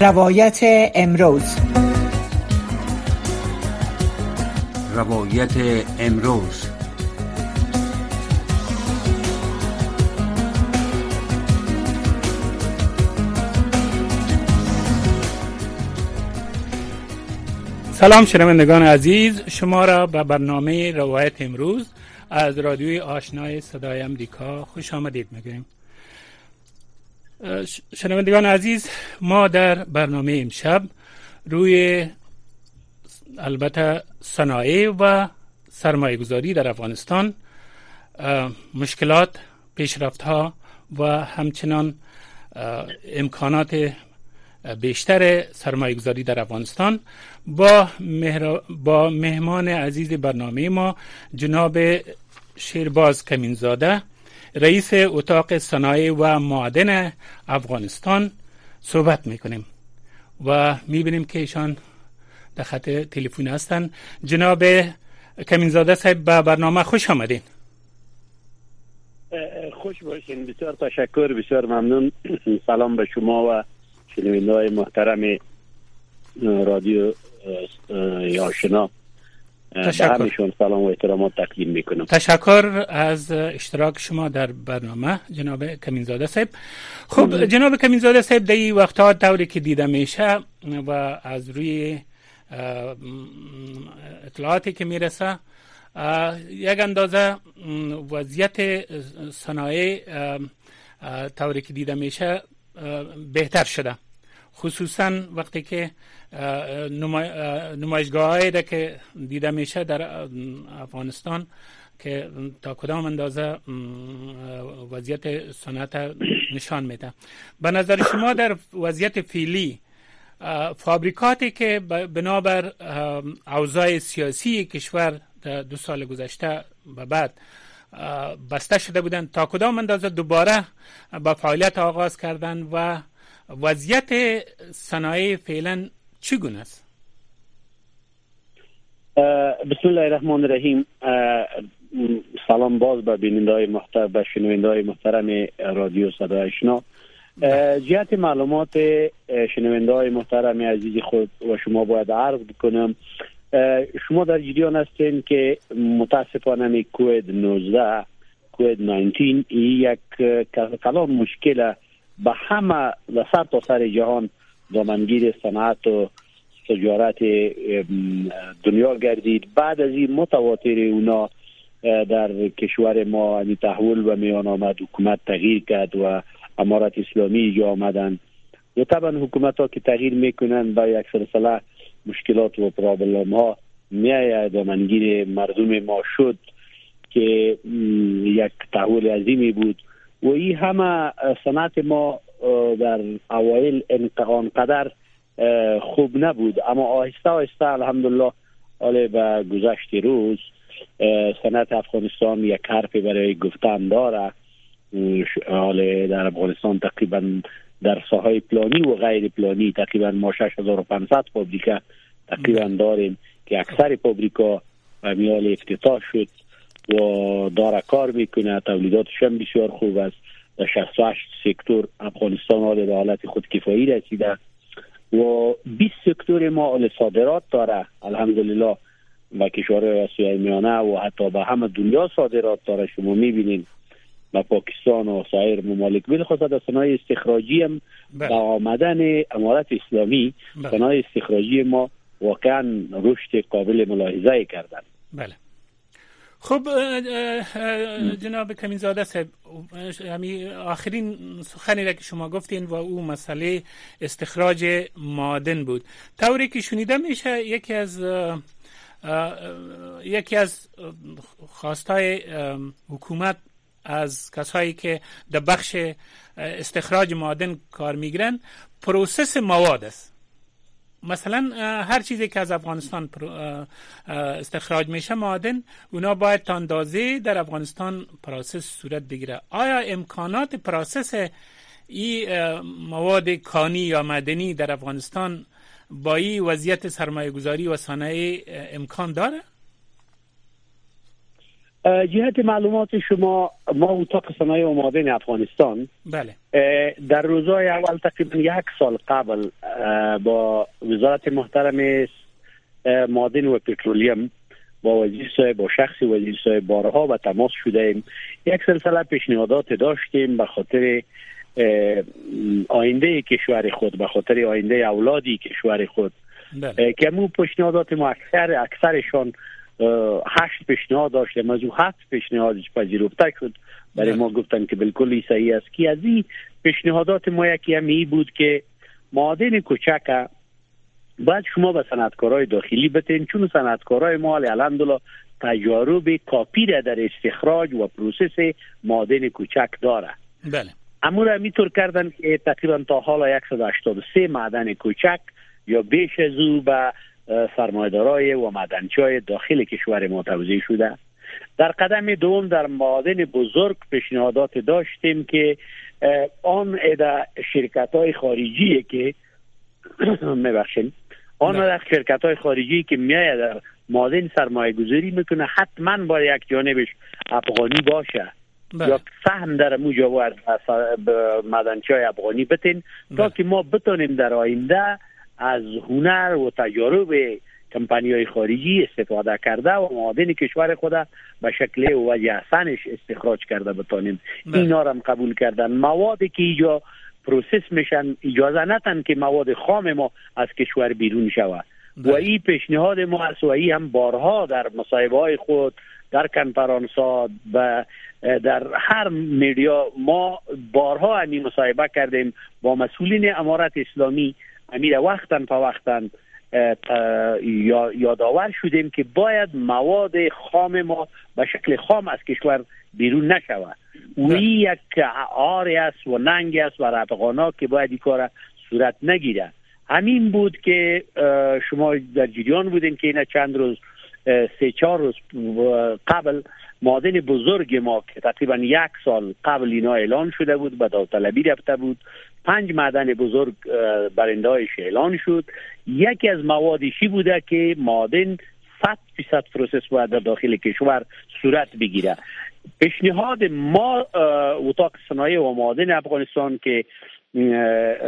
روایت امروز. روایت امروز. سلام شنوندگان عزیز شما را به برنامه روایت امروز از رادیوی آشنای صدای امریکا خوش آمدید می‌گویم شنوندگان عزیز ما در برنامه امشب روی البته صنایع و سرمایه گذاری در افغانستان مشکلات پیشرفت ها و همچنان امکانات بیشتر سرمایه گذاری در افغانستان. با, با مهمان عزیز برنامه ما جناب شیرباز کمینزاده رئیس اتاق صنایع و معدن افغانستان صحبت می‌کنیم. و می‌بینیم که ایشان در خط تلفن هستن. جناب کمینزاده صاحب به برنامه خوش آمدین. خوش باشین. بسیار تشکر بسیار ممنون. سلام به شما و شنونده های محترم رادیو یاشنا. تشکر. سلام و احترامات تقدیم می‌کنم. تشکر از اشتراک شما در برنامه جناب کمینزاده صاحب. خب جناب کمینزاده صاحب در این وقتها دوری که دیده میشه و از روی اطلاعاتی که می‌رسه یک اندازه وضعیت صنایع طوری که دیده میشه بهتر شده. خصوصا وقتی که نمایشگاه هایی که دیده میشه در افغانستان که تا کدام اندازه وضعیت صنعت نشان میده. به نظر شما در وضعیت فیلی فابریکاتی که بنابر اوضاع سیاسی کشور دو سال گذشته به بعد بسته شده بودند تا کدام اندازه دوباره با فعالیت آغاز کردن و وضعیت صنایع فعلا چگونه است؟ بسم الله الرحمن الرحیم. سلام باز به بیننده های محترم به شنونده های محترم رادیو صدای اشنا جهت معلومات شنونده های محترم عزیز خود و شما باید عرض بکنم. شما در جریان هستین که متاسفانه کوید 19 کوید 19 یک کلان مشکل به همه و سر تا سر جهان دامنگیر صنعت و تجارت دنیا گردید. بعد از این متواتر اونا در کشور ما یعنی تحول و میان آمد حکومت تغییر کرد و امارت اسلامی جا آمدن. و طبعا حکومت ها که تغییر می‌کنن با یک سلسله مشکلات و پرابلم ها میآید. دامنگیر مردم ما شد که یک تحول عظیمی بود. و این همه صنعت ما در اوایل قدر خوب نبود. اما آهسته آهسته الحمدلله حالا به گذشت روز صنعت افغانستان یک حرف برای گفتن داره. حالا در افغانستان تقریبا در ساهای پلانی و غیر پلانی تقریبا ما 6500 فابریکه تقریبا داریم که اکثر فابریکا میال افتتاح شد. و داره کار می‌کنه تولیداتش هم بسیار خوب است. در 68 سکتور افغانستان حال به حالت خودکفایی رسیده. و 20 سکتور ما حال صادرات داره. الحمدلله و کشورهای آسیای میانه و حتی به همه دنیا صادرات داره. شما می‌بینید و پاکستان و سایر ممالک. بالخصوص در صنایع استخراجی هم بله. با آمدن امارت اسلامی بله. صنایع استخراجی ما واقعا رشد قابل ملاحظه کردن. بله. خب جناب کمینزاده صاحب همی آخرین سخنی را که شما گفتین و او مسئله استخراج مادن بود. طوری که شنیده میشه یکی از یکی از خواستای حکومت از کسایی که در بخش استخراج معادن کار می‌گیرن پروسس مواد است. مثلا هر چیزی که از افغانستان استخراج میشه معادن اونا باید تا در افغانستان پروسس صورت بگیره آیا امکانات پروسس این مواد کانی یا معدنی در افغانستان با این وضعیت سرمایه گذاری و صنایع امکان داره؟ جهت معلومات شما ما اتاق صنایع و معادن افغانستان. بله. در روزهای اول تقریبا یک سال قبل با وزارت محترم معادن و پترولیم با وزیر صاحب با شخص وزیر صاحب بارها و تماس شده ایم یک سلسله پیشنهادات داشتیم به خاطر آینده کشور خود به خاطر آینده اولادی کشور خود. بله. که مو پیشنهادات ما اکثر اکثرشان هشت پیشنهاد داشتیم. از او هفت پیشنهادش پذیرفته شد. برای ما گفتن که بالکل صحیح است که از این پیشنهادات ما یکی هم بود که معادن کوچک باید شما به صنعتکارای داخلی بتین چون صنعتکارای ما الحمدلله تجارب کافی در استخراج و پروسس معادن کوچک داره. بله. اما را میطور کردن که تقریبا تا حالا 183 معدن کوچک یا بیش از او به سرمایدارای و مدنچای داخل کشور ما توضیح شده در قدم دوم در معادن بزرگ پیشنهادات داشتیم که آن شرکت های خارجی که میبخشیم آن در شرکت های خارجی که میایه در معادن سرمایه گذاری می‌کنه حتما باید یک جانبش افغانی باشه بله. یا سهم در موجا های افغانی بتین تا بله. که ما بتونیم در آینده از هنر و تجارب کمپانی های خارجی استفاده کرده و معادن کشور خود به شکل و احسنش استخراج کرده بتانیم. بله. اینا هم قبول کردن. موادی که اینجا پروسس میشن اجازه نتن که مواد خام ما از کشور بیرون شود و این پیشنهاد ما است و هم بارها در مصاحبه های خود در کنفرانس و در هر میدیا ما بارها همی مصاحبه کردیم با مسئولین امارت اسلامی امیر وقتا په وقتا یادآور شدیم که باید مواد خام ما به شکل خام از کشور بیرون نشود. و یک آری است و ننگ است و رفقانا که باید این کار صورت نگیره همین بود که شما در جریان بودین که اینا چند روز سه چهار روز قبل مادن بزرگ ما که تقریبا یک سال قبل اینا اعلان شده بود به داوطلبی رفته بود. پنج معدن بزرگ برندهایش اعلان شد. یکی از موادشی بوده که مادن 100 فیصد پروسس باید در داخل کشور صورت بگیره؟ پیشنهاد ما اتاق صنایع و معادن افغانستان که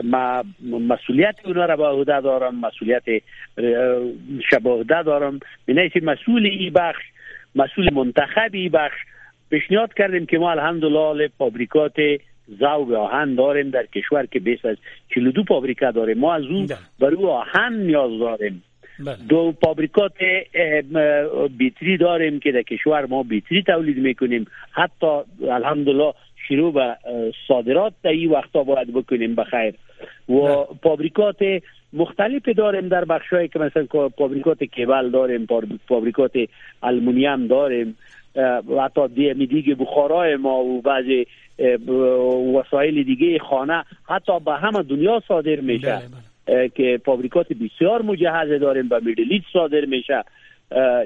ما مسئولیت اونا را به عهده دارم مسئولیت شباهده دارم. به مسئول این بخش مسئول منتخب این بخش پیشنهاد کردیم که ما الحمدلله فابریکات زوب آهن داریم در کشور که بیش از 42 فابریکه داریم ما از اون بله. برای آهن نیاز داریم بله. دو فابریکات بیتری داریم که در کشور ما بیتری تولید می‌کنیم حتی الحمدلله شروع به صادرات در این وقتا باید بکنیم بخیر و بله. فابریکات مختلف داریم در بخشایی که مثلا فابریکات کیبل داریم فابریکات المونیم داریم و حتی دیگه بخارای ما و بعضی وسایل دیگه خانه حتی به همه دنیا صادر میشه. بله، بله. که فابریکات بسیار مجهز داریم به میدلیت صادر میشه.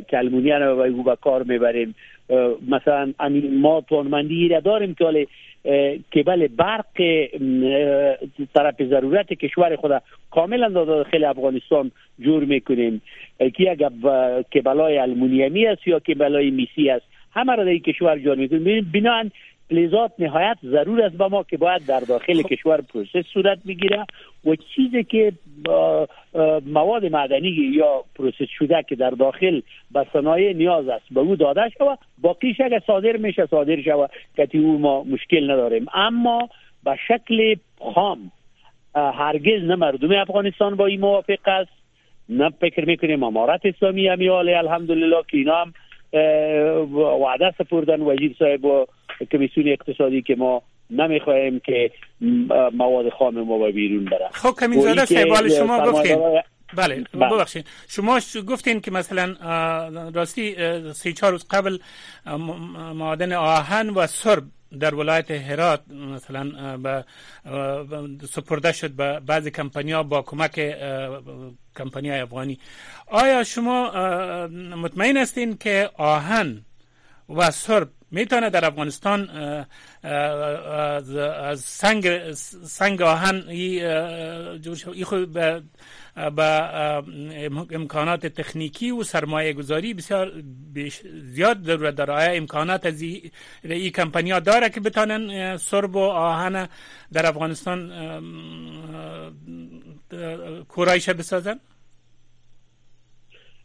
که المونیم رو به کار می‌بریم. مثلا ما توانمندی را داریم که کبل برق طرف ضرورت کشور خود کاملا داخل افغانستان جور می‌کنیم. که اگر کبلای المونیمی است یا کبلای میسی است. همه را در کشور جور می‌کنیم. بنابراین فلزات نهایت ضرور است به ما که باید در داخل خب. کشور پروسس صورت بگیره و چیزی که مواد معدنی یا پروسس شده که در داخل به صنایع نیاز است به او داده شود باقیش اگر صادر میشه صادر شود. که او ما مشکل نداریم. اما به شکل خام هرگز نه مردم افغانستان با این موافق است نه فکر می‌کنیم امارت اسلامی همیاله الحمدلله که اینا هم وعده سپردن وزیر صاحب و کمیسیون اقتصادی که ما نمی‌خواهیم که مواد خام ما به بیرون بره خب کمی زاده صاحب شما گفتین. بله, بله. ببخشید. شما گفتین که مثلا راستی سی چهار روز قبل معادن آهن و سرب در ولایت هرات مثلا به سپرده شد به بعضی کمپانیا با کمک کمپانی افغانی. آیا شما مطمئن هستین که آهن و سرب می‌تونه در افغانستان از سنگ سنگ آهن ای خود به به امکانات تکنیکی و سرمایه گذاری بسیار زیاد ضرورت داره آیا امکانات از این کمپانی ها داره که بتانن سرب و آهن در افغانستان کورایش بسازن؟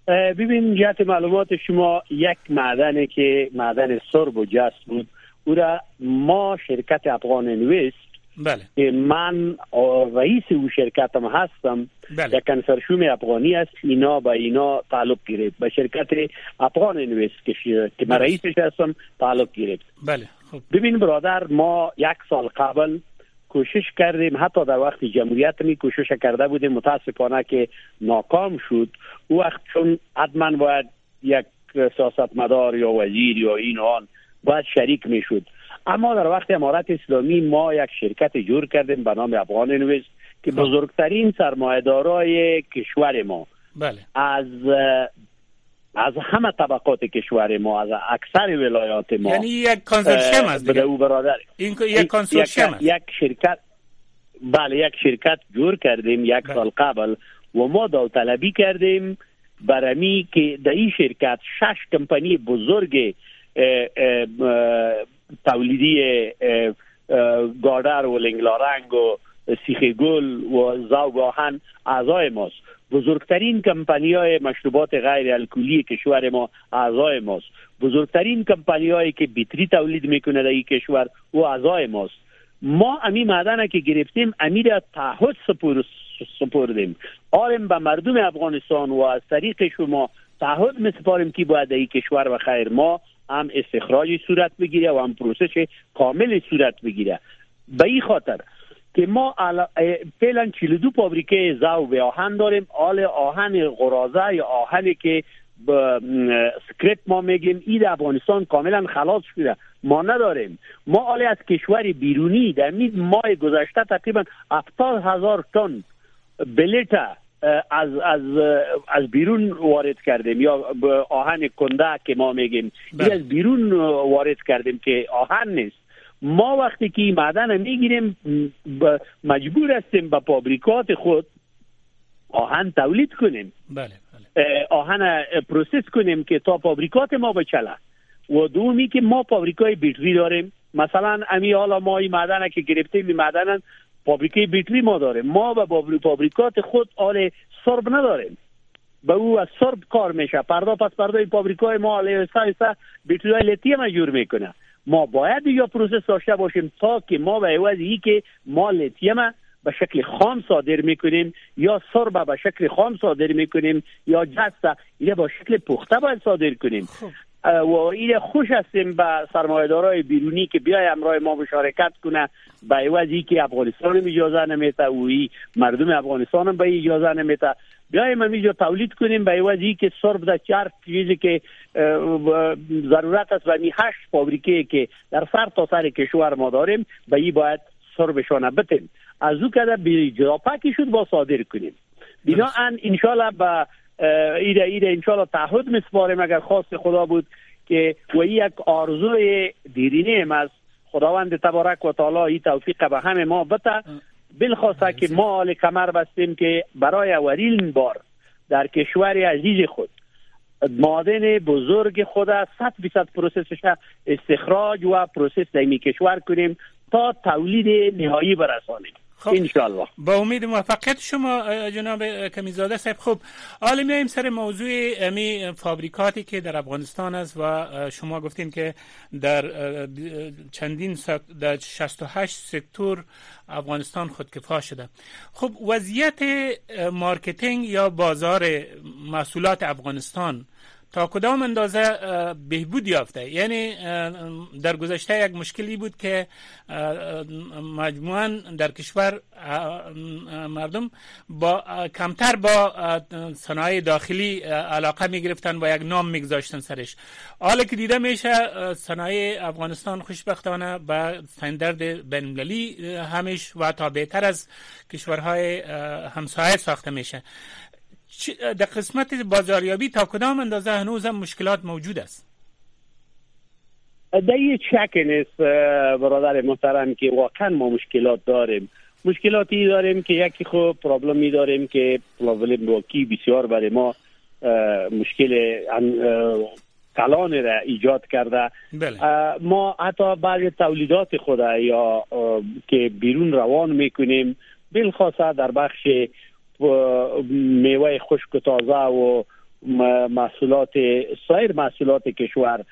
ببین جهت معلومات شما یک معدنی که معدن سرب و جست بود او را ما شرکت افغان نویست بله. که من رئیس او شرکت هم هستم بله. یک کنسرشوم افغانی است. اینا با اینا تعلق گرفت. به شرکت افغان نویست که, که من رئیسش هستم تعلق گرفت. بله. خب. ببین برادر ما یک سال قبل کوشش کردیم حتی در وقت جمهوریت می کوشش کرده بودیم. متاسفانه که ناکام شد. او وقت چون حتما باید یک سیاستمدار یا وزیر یا این آن باید شریک می شد. اما در وقت امارت اسلامی ما یک شرکت جور کردیم به نام افغان نویز که خب. بزرگترین سرمایه‌دارای کشور ما بله. از از همه طبقات کشور ما از اکثر ولایات ما یعنی یک کانسورسیوم است دیگه او برادر این یک کانسورسیوم است یک شرکت بله یک شرکت جور کردیم یک بله. سال قبل و ما داوطلبی کردیم برمی که در این شرکت شش کمپانی بزرگ تولیدی گادر و لنگلارنگ و سیخ گل و زاو آهن اعضای ماست. بزرگترین کمپانی های مشروبات غیر الکلی کشور ما اعضای ماست. بزرگترین کمپانی هایی که بیتری تولید می‌کنه در این کشور و اعضای ماست. ما امی معدن که گرفتیم امیر تعهد سپور سپردیم. آرم به مردم افغانستان و از طریق شما تعهد مسپاریم که باید این کشور و خیر ما هم استخراج صورت بگیره و هم پروسش کامل صورت بگیره. به این خاطر که ما فعلا 42 فابریکه زو به آهن داریم. آل آهن غرازه یا آهنی که با سکرت ما میگیم این افغانستان کاملا خلاص شده. ما نداریم. ما آلی از کشور بیرونی در مید ماه گذشته تقریبا 70 هزار تن billet از از از بیرون وارد کردیم. یا آهن کنده که ما میگیم. این از بیرون وارد کردیم که آهن نیست. ما وقتی که این معدن می‌گیریم مجبور هستیم به پابریکات خود آهن تولید کنیم. بله, بله. آهن پروسس کنیم که تا پابریکات ما بچله. و دومی که ما پابریکای بیتری داریم. مثلا امی حالا ما این معدن که گرفتیم این معدن فابریکه بیتری ما داریم ما به پابریکات خود آل سرب نداریم. به او از سرب کار میشه. پردا پس پردا پابریکای ما آل سایسا بیتری های لیتیم جور می‌کنه. ما باید یا پروسس داشته باشیم تا که ما به عوض که ما لیتیم به شکل خام صادر می‌کنیم یا سرب به شکل خام صادر می‌کنیم یا جسته یا با شکل پخته باید صادر کنیم. خب. و این خوش هستیم به سرمایه‌دارای بیرونی که بیای امرای ما مشارکت کنه. به عوضی که افغانستان اجازه نمیته و مردم افغانستان هم به اجازه نمیته بیایم اینجا تولید کنیم. به عوضی که سرب در چهار چیزی که ضرورت است و می هشت فابریکه که در سر تا سر کشور ما داریم به این باید سربشان بتیم. از او کده به شد با صادر کنیم. ان انشالله به ایده ایده انشالله تعهد مسپاریم اگر خواست خدا بود که و یک آرزوی دیرینه از خداوند تبارک و تعالی این توفیق به همه ما بته بالخاصه که ما حال کمر بستیم که برای اولین بار در کشور عزیز خود معادن بزرگ خود 100 درصد process ش استخراج و process در کشور کنیم تا تولید نهایی برسانیم. خب انشالله با امید موفقیت شما جناب کمیزاده صاحب. خب حالا میایم سر موضوع امی فابریکاتی که در افغانستان است و شما گفتین که در چندین در 68 سکتور افغانستان خودکفا شده. خب وضعیت marketing یا بازار محصولات افغانستان تا کدام اندازه بهبود یافته؟ یعنی در گذشته یک مشکلی بود که مجموعا در کشور مردم با کمتر با صنایع داخلی علاقه می گرفتن و یک نام می گذاشتن سرش. حالا که دیده میشه صنایع افغانستان خوشبختانه به استاندارد بین‌المللی همیش و تا بهتر از کشورهای همسایه ساخته میشه. در قسمت بازاریابی تا کدام اندازه هنوز هم مشکلات موجود است؟ در یه چک نیست برادر محترم که واقعا ما مشکلات داریم. مشکلاتی داریم که یکی خب پرابلمی داریم که پرابلم واقعی بسیار برای ما مشکل کلان را ایجاد کرده. بله. ما حتی بعض تولیدات خود یا که بیرون روان می‌کنیم بالخاصه در بخش میوه خشک و تازه و محصولات سایر محصولات کشور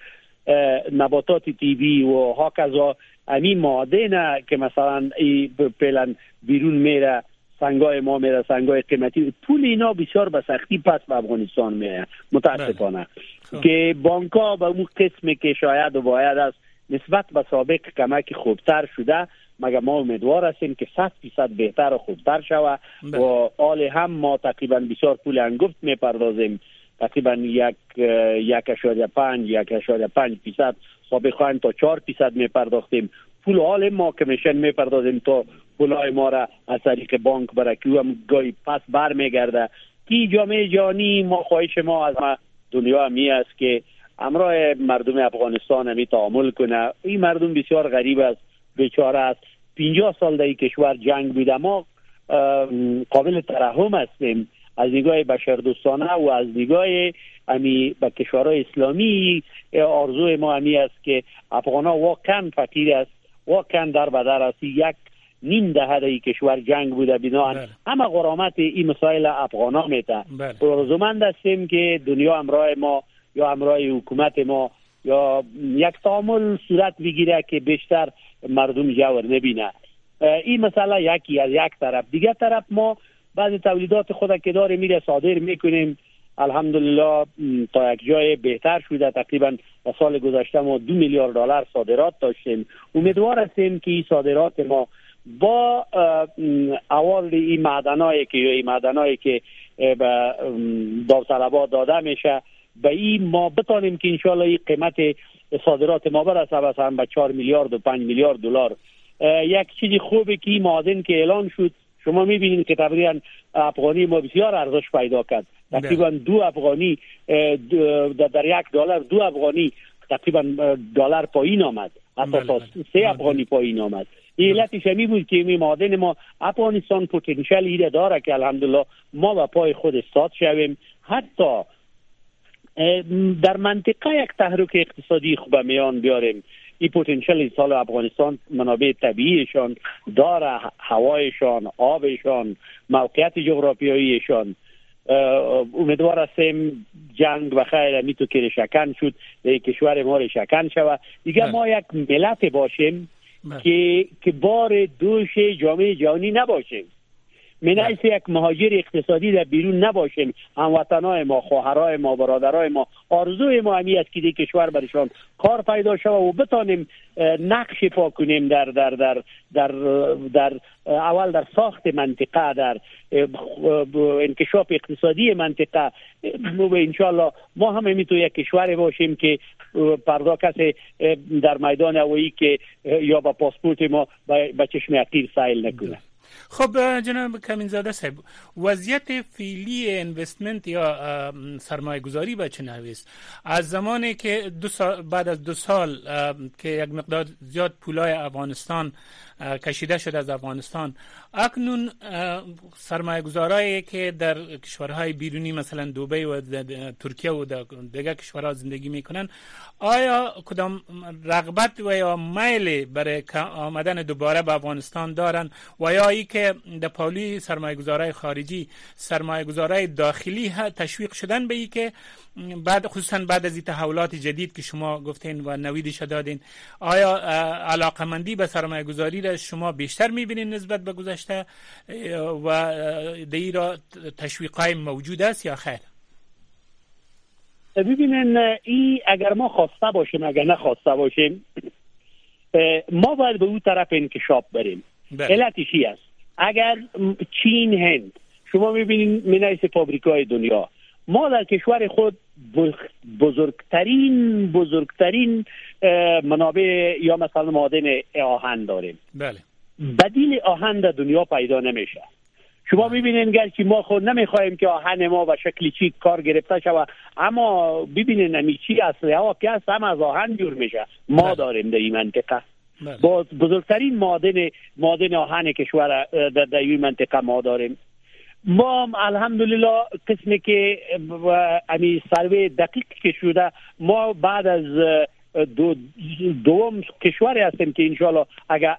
نباتات تیبی و هاکذا امی ماده که مثلا پلن بیرون میره سنگای ما میره سنگای قیمتی پول اینا بسیار به سختی پس به افغانستان میره متاسفانه بله. خب. که بانک ها به اون قسمی که شاید و باید است نسبت به سابق کمک خوبتر شده مگر ما امیدوار هستیم که 100 درصد بهتر و خوبتر شود بله. و حال هم ما تقریبا بسیار پول انگفت می‌پردازیم. تقریبا یک یک اشاریه پنج یک اشاریه پنج فیصد سابقا تا چهار فیصد میپرداختیم. پول حال ما کمیشن می‌پردازیم تا پولای ما را از طریق بانک برای هم گاهی پس بر میگرده کی جامعه جانی ما خواهش ما از ما دنیا می است که امراه مردم افغانستان همی تعامل کنه. این مردم بسیار غریب است. بیچاره است. 50 سال در کشور جنگ بوده ما قابل ترحم هستیم. از نگاه بشردوستانه و از نگاه امی به کشورهای اسلامی آرزوی ما همی است که افغان ها واقعا فقیر است واقعا در بدر است. یک نیم دهه ای کشور جنگ بوده. بنا بله. همه غرامت این مسائل افغان ها میته بله. هستیم که دنیا امرای ما یا امرای حکومت ما یا یک تعامل صورت بگیره که بیشتر مردم جور نبینه. این مسئله یکی از یک طرف. دیگه طرف ما بعض تولیدات خود که داره میره صادر می‌کنیم. الحمدلله تا یک جای بهتر شده. تقریبا سال گذشته ما دو میلیارد دلار صادرات داشتیم. امیدوار هستیم که این صادرات ما با اول این معدنایی که این معدنایی که به داوطلبات داده میشه به این ما بتانیم که انشالله این قیمت صادرات ما برسه مثلا به 4 میلیارد و 5 میلیارد دلار. یک چیزی خوبه که این معادن که اعلان شد شما می‌بینید که تقریبا افغانی ما بسیار ارزش پیدا کرد. تقریبا دو افغانی در یک دلار دو افغانی تقریبا دلار پایین آمد. حتی تا. سه افغانی پایین آمد. علتش همی بود که می مادن ما افغانستان پوتنشل ایره داره که الحمدلله ما به پای خود استاد شویم. حتی در منطقه یک تحرک اقتصادی خوب میان بیاریم این پوتنشل سال افغانستان منابع طبیعیشان داره هوایشان آبشان موقعیت جغرافیاییشان امیدوار هستیم جنگ و خیر می تو که شکن شد کشور ما شکن شود دیگه بله. ما یک ملت باشیم بله. که که بار دوش جامعه جهانی نباشیم من بله. یک مهاجر اقتصادی در بیرون نباشیم. هموطنای ما خواهرای ما برادرای ما. آرزوی ما همی است که دی کشور برشان کار پیدا شود و بتانیم نقش پا کنیم در در در در در اول در ساخت منطقه در انکشاف اقتصادی منطقه. انشالله ما هم تو یک کشور باشیم که پردا کسی در میدان هوایی که یا با پاسپورت ما به چشم اقیر سایل نکنه. خب جناب کمینزاده صاحب وضعیت فعلی اینوستمنت یا سرمایه گذاری به چه نویست از زمانی که دو سال بعد از دو سال که یک مقدار زیاد پولای افغانستان کشیده شده از افغانستان. اکنون سرمایه گذارایی که در کشورهای بیرونی مثلا دوبی و ترکیه و دیگر کشورها زندگی می‌کنن آیا کدام رغبت و یا میل برای آمدن دوباره به افغانستان دارن؟ و یا ای که در پالی سرمایه گذارای خارجی سرمایه گذارای داخلی تشویق شدن به ای که بعد خصوصا بعد از این تحولات جدید که شما گفتین و نویدش دادین آیا علاقمندی به سرمایه گذاری را شما بیشتر می‌بینین نسبت به گذشته و دی را تشویق های موجود است یا خیر؟ ببینن این اگر ما خواسته باشیم اگر نخواسته باشیم ما باید به اون طرف انکشاف بریم. بله. علتش است؟ اگر چین هند شما می‌بینید منعیس فابریکای دنیا ما در کشور خود بزرگترین بزرگترین منابع یا مثلا معادن آهن داریم. بله. بدیل آهن در دنیا پیدا نمیشه. شما ببینین که ما خود نمی‌خواهیم که آهن ما به شکلی چی کار گرفته شود اما ببینین نمی چی اصلی ها که هست هم از آهن جور میشه. ما بله. داریم در این منطقه. بله. با بزرگترین معادن معادن آهن کشور در در منطقه ما داریم. ما الحمدلله قسمی که امی سروی دقیق که شده ما بعد از دو دوم کشوری هستیم که انشالله اگر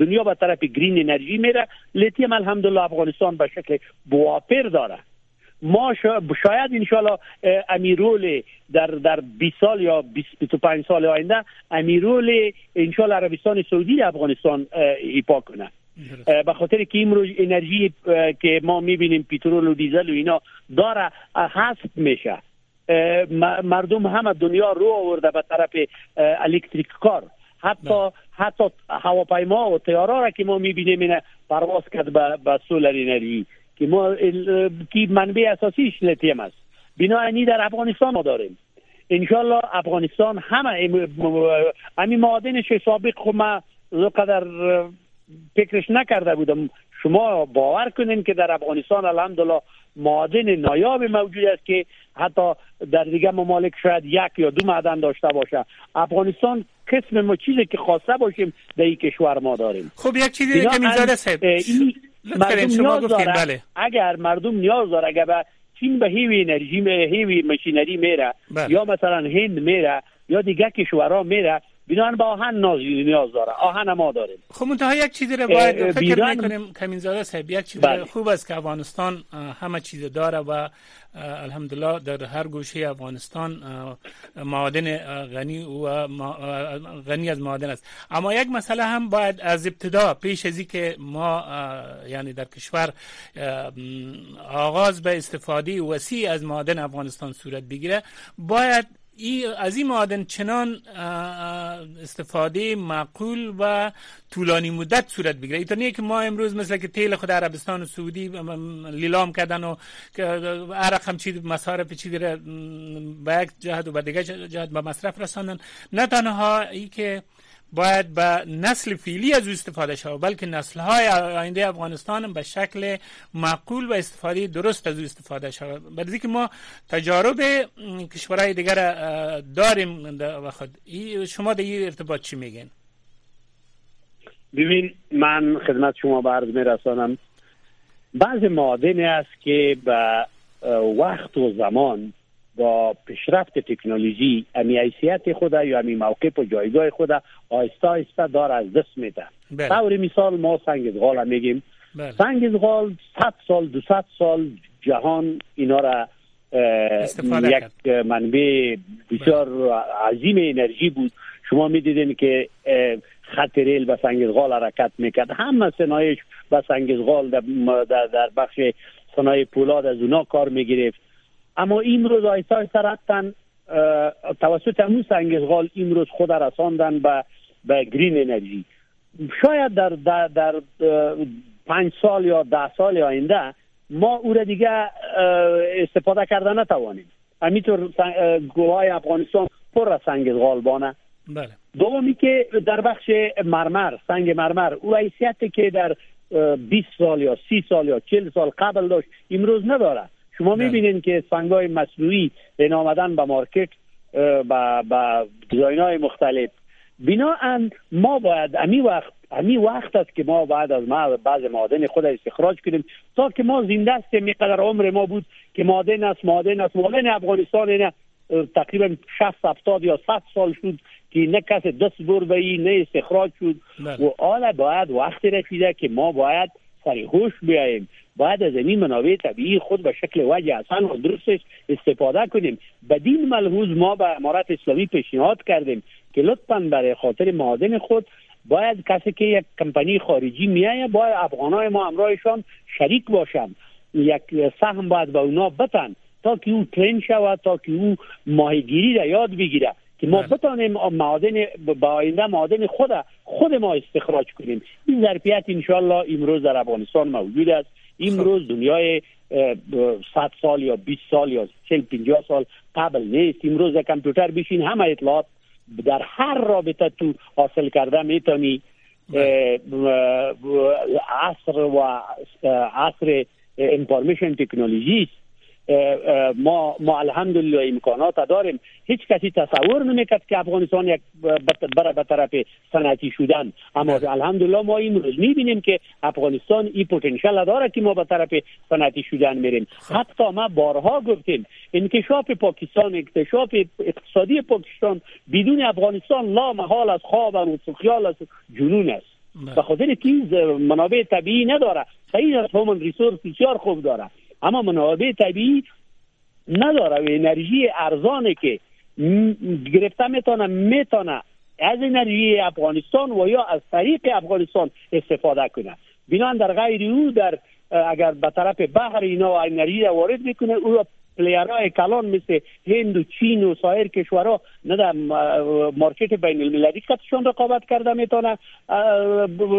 دنیا به طرف گرین انرژی میره لیتیم الحمدلله افغانستان به شکل بوافر داره. ما شاید انشالله امیرول در در 20 سال یا 25 سال آینده امیرول انشالله عربستان سعودی افغانستان ایپا کنه. به خاطر که امروز انرژی که ما می‌بینیم پترول و دیزل و اینا داره حذف میشه. مردم همه دنیا رو آورده به طرف الکتریک کار. حتی حتی هواپیما و تیاره را که ما می‌بینیم اینه پرواز کرد به, به سولر انرژی که ما کی منبع اساسیش لیتیم است. بنابراین در افغانستان ما داریم. انشالله افغانستان همه امی معادنش سابق خو ما قدر فکرش نکرده بودم. شما باور کنین که در افغانستان الحمدلله معادن نایاب موجود است که حتی در دیگه ممالک شاید یک یا دو معدن داشته باشه. افغانستان قسم ما چیزی که خواسته باشیم در این کشور ما داریم. خب یک چیزی که میزاده صاحب مردم شما گفتین بله. اگر مردم نیاز داره اگر به چین به هیوی انرژی میره هیوی ماشینری میره بله. یا مثلا هند میره یا دیگه کشورها میره بنابراین به آهن نیاز داره. آهن ما داریم. خب منتها یک چیزی رو باید فکر می‌کنیم کمینزاده صاحب یک چیز بله. خوب است که افغانستان همه چیز داره و الحمدلله در هر گوشه افغانستان معادن غنی و غنی از معادن است. اما یک مسئله هم باید از ابتدا پیش از که ما یعنی در کشور آغاز به استفاده وسیع از معادن افغانستان صورت بگیره باید ای از این معادن چنان استفاده معقول و طولانی مدت صورت بگیره. ایتانیه که ما امروز مثل که تیل خود عربستان و سعودی لیلام کردن و عرق هم چی مصارف چی به یک جهت و به دیگه جهت به مصرف رساندن. نه تنها ای که باید به نسل فیلی از او استفاده شود بلکه نسل های آینده افغانستان به شکل معقول و استفاده درست از او استفاده شود. برای که ما تجارب کشورهای دیگر داریم و خود شما در این ارتباط چی میگین؟ ببین من خدمت شما عرض میرسانم. بعض معادن است که به وقت و زمان با پیشرفت تکنولوژی امی حیثیت خود یا امی موقع و جایگاه خود آهسته آهسته دار از دست میده بله. طور مثال ما سنگ زغال میگیم بله. سنگ زغال 100 سال 200 سال جهان اینا را یک منبع بسیار. عظیم انرژی بود شما می‌دیدین که خط ریل به سنگزغال حرکت می‌کرد همه صنایش به سنگزغال در, در بخش صنایع پولاد از اونا کار می‌گرفت اما امروز آیسا آیسا رفتن توسط همون سنگزغال امروز خود رساندن به به گرین انرژی. شاید در در, در پنج سال یا ده سال آینده ما او را دیگه استفاده کرده نتوانیم. همینطور گوهای افغانستان پر از سنگ بانه بله. دومی که در بخش مرمر سنگ مرمر او حیثیتی که در 20 سال یا 30 سال یا 40 سال قبل داشت امروز نداره. شما. می‌بینین که سنگای مصنوعی این آمدن به مارکت با با دیزاین های مختلف بناهن ما باید امی وقت امی وقت است که ما بعد از ما بعض معادن خود استخراج کنیم تا که ما زنده هستیم میقدر عمر ما بود که معادن است معادن است معادن افغانستان نه تقریبا 60 70 یا 100 سال شد که نه کس دست برده ای نه استخراج شد. و حالا باید وقتی رسیده که ما باید سر هوش بیاییم باید از این منابع طبیعی خود به شکل وجه اصلا و درستش استفاده کنیم. بدین ملحوظ ما به امارت اسلامی پیشنهاد کردیم که لطفا برای خاطر معادن خود باید کسی که یک کمپانی خارجی میایه باید افغانای ما همراهشان شریک باشن یک سهم باید به اونا بتن تا که او ترین شود تا که او ماهیگیری را یاد بگیره که ما بله. بتانیم معادن با آینده معادن خود خود ما استخراج کنیم. این ظرفیت انشالله امروز در افغانستان موجود است. امروز دنیای 100 سال یا 20 سال یا 40 50 سال قبل نیست امروز کامپیوتر بشین همه اطلاعات در هر رابطه تو حاصل کرده می‌تونی بله. عصر و عصر انفارمیشن تکنولوژی ما ما الحمدلله امکانات داریم هیچ کسی تصور نمی‌کرد که افغانستان یک بره به طرف صنعتی شدن اما. الحمدلله ما امروز می‌بینیم که افغانستان این پتانسیل داره که ما به طرف صنعتی شدن میریم خب. حتی ما بارها گفتیم انکشاف پاکستان اکتشاف اقتصادی پاکستان بدون افغانستان لا محال از خواب و خیال از جنون است. به خاطر که منابع طبیعی نداره خیلی از همون ریسورس بسیار خوب داره اما منابع طبیعی نداره. و انرژی ارزانه که گرفته می‌تونه می‌تونه از انرژی افغانستان و یا از طریق افغانستان استفاده کنه. بنان در غیر او در اگر به طرف بحر اینا انرژی وارد می‌کنه او پلیرهای کلان مثل هند و چین و سایر کشورها نه در مارکت بین المللی کتشان رقابت کرده می‌تونه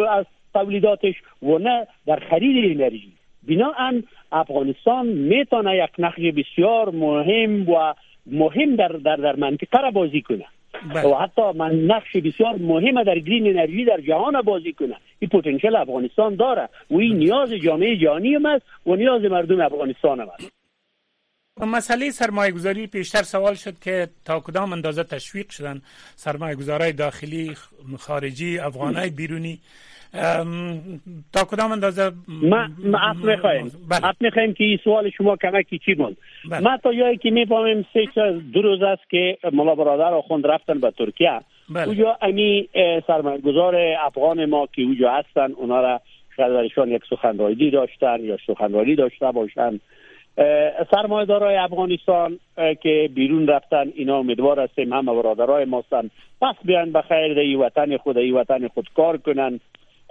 از تولیداتش و نه در خرید انرژی. بناهن افغانستان می‌تونه یک نقش بسیار مهم و مهم در در در منطقه را بازی کنه. بله. و حتی من نقش بسیار مهم در گرین انرژی در جهان بازی کنه. این پتانسیل افغانستان داره. و این نیاز جامعه جهانی هم است و نیاز مردم افغانستان هم است. مسئله سرمایه گذاری پیشتر سوال شد که تا کدام اندازه تشویق شدن سرمایه گذارای داخلی خارجی افغانای بیرونی تا کدام اندازه ما ما اپ می‌خوایم بله. اپ می‌خوایم که این سوال شما کمکی چی بود بله. ما تا جایی که می‌فهمیم سه دو روز است که ملا برادر آخوند رفتن به ترکیه بله. اونجا امی سرمایه گذار افغان ما که اونجا هستن اونا را شاید یک سخنرانی داشتن یا سخنرانی داشته باشن سرمایه دارای افغانستان که بیرون رفتن اینا امیدوار هستیم همه برادرای ماستن پس بیان به خیر ای وطن خود ای وطن خود کار کنن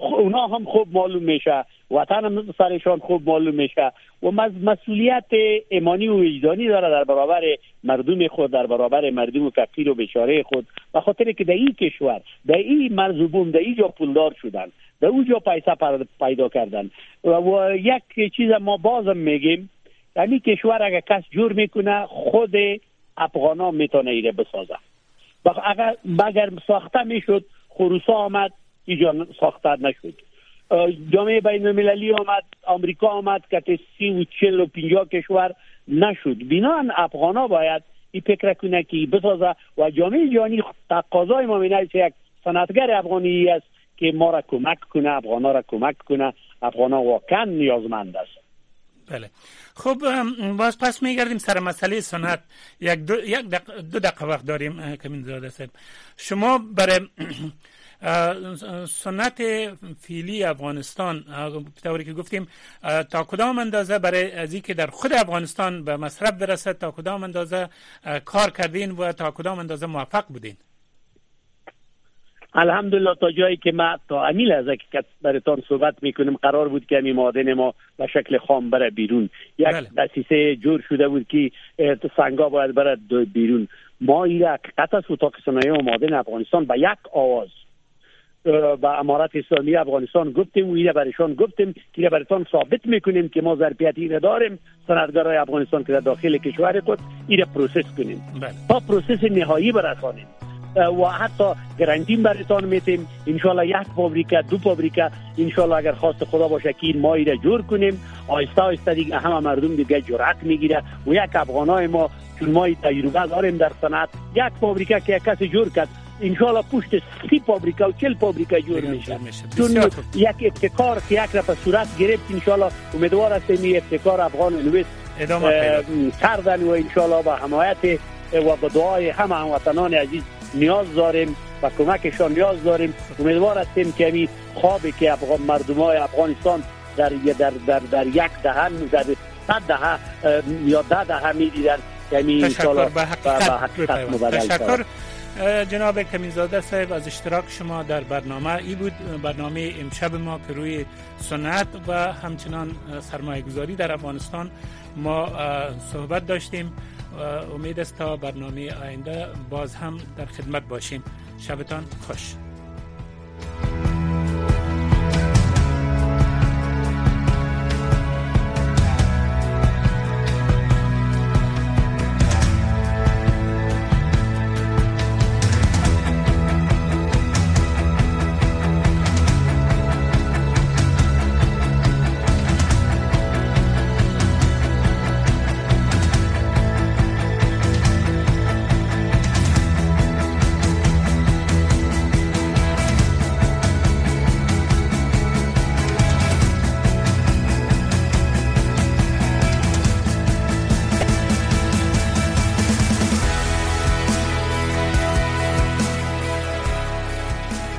اونا هم خوب معلوم میشه. وطن هم سرشان خوب معلوم میشه. و مسئولیت ایمانی و وجدانی داره در برابر مردم خود در برابر مردم و فقیر و بشاره خود. و خاطر که در این کشور در این مرزوبون در اینجا پولدار شدن در اونجا پیسه پیدا کردن. و یک چیز ما بازم میگیم یعنی کشور اگر کس جور می‌کنه خود افغانا می‌تونه ایره بسازه. اگر اگر ساخته می‌شد خروسا آمد اینجا ساخته نشد. جامعه بین المللی آمد آمریکا آمد که سی و چل و پینجا کشور نشد. بنان افغانا باید این فکر کنه که بسازه و جامعه جهانی تقاضای ما مینه یک صنعتگر افغانی است که ما را کمک کنه افغانا را کمک کنه افغانا واقعا نیازمند است. بله. خب باز پس میگردیم سر مسئله سنت یک دو, یک دو دقیقه وقت داریم کمین زاده شما برای سنت فیلی افغانستان طوری که گفتیم تا کدام اندازه برای از که در خود افغانستان به مصرف برسد تا کدام اندازه کار کردین و تا کدام اندازه موفق بودین؟ الحمدلله تا جایی که ما تا امیل از که براتان صحبت می‌کنیم قرار بود که امی مادن ما به شکل خام بره بیرون. یک بله. دسیسه جور شده بود که سنگا باید بره بیرون. ما این حقیقت است اتاق صنایع و معادن افغانستان به یک آواز به امارت اسلامی افغانستان گفتیم و اینه برشان گفتیم که براتان ثابت می‌کنیم که ما ظرفیتی را داریم. صنعتگرای افغانستان که در داخل کشور خود این process کنیم. بله. تا process نهایی برسانیم. و حتی گرانتی براتان میتیم. انشالله یک فابریکه دو فابریکه. انشالله اگر خواست خدا باشه که این مایی را جور کنیم آیسته آیسته دیگه همه مردم دیگه جرأت می‌گیره. و یک افغانای ما چون ما تجربه داریم در صنعت یک فابریکه که یک کسی جور کرد انشالله پشت سی فابریکه و چل فابریکه جور میشه چون یک ابتکار که یک رفت صورت گرفت انشالله امیدوار هستیم این ابتکار افغان نویس کردن و انشالله با حمایت و با دعای همه هموطنان عزیز نیاز داریم و کمکشان نیاز داریم امیدوار هستیم که این خوابی که افغان مردم های افغانستان در در در, در یک دهه در صد دهه یا ده دهه می‌دیدن یعنی تشکر به حقیقت تشکر جناب کمیزاده صاحب از اشتراک شما در برنامه ای بود برنامه امشب ما که روی سنت و همچنان سرمایه گذاری در افغانستان ما صحبت داشتیم. امید است تا برنامه آینده باز هم در خدمت باشیم. شبتان خوش.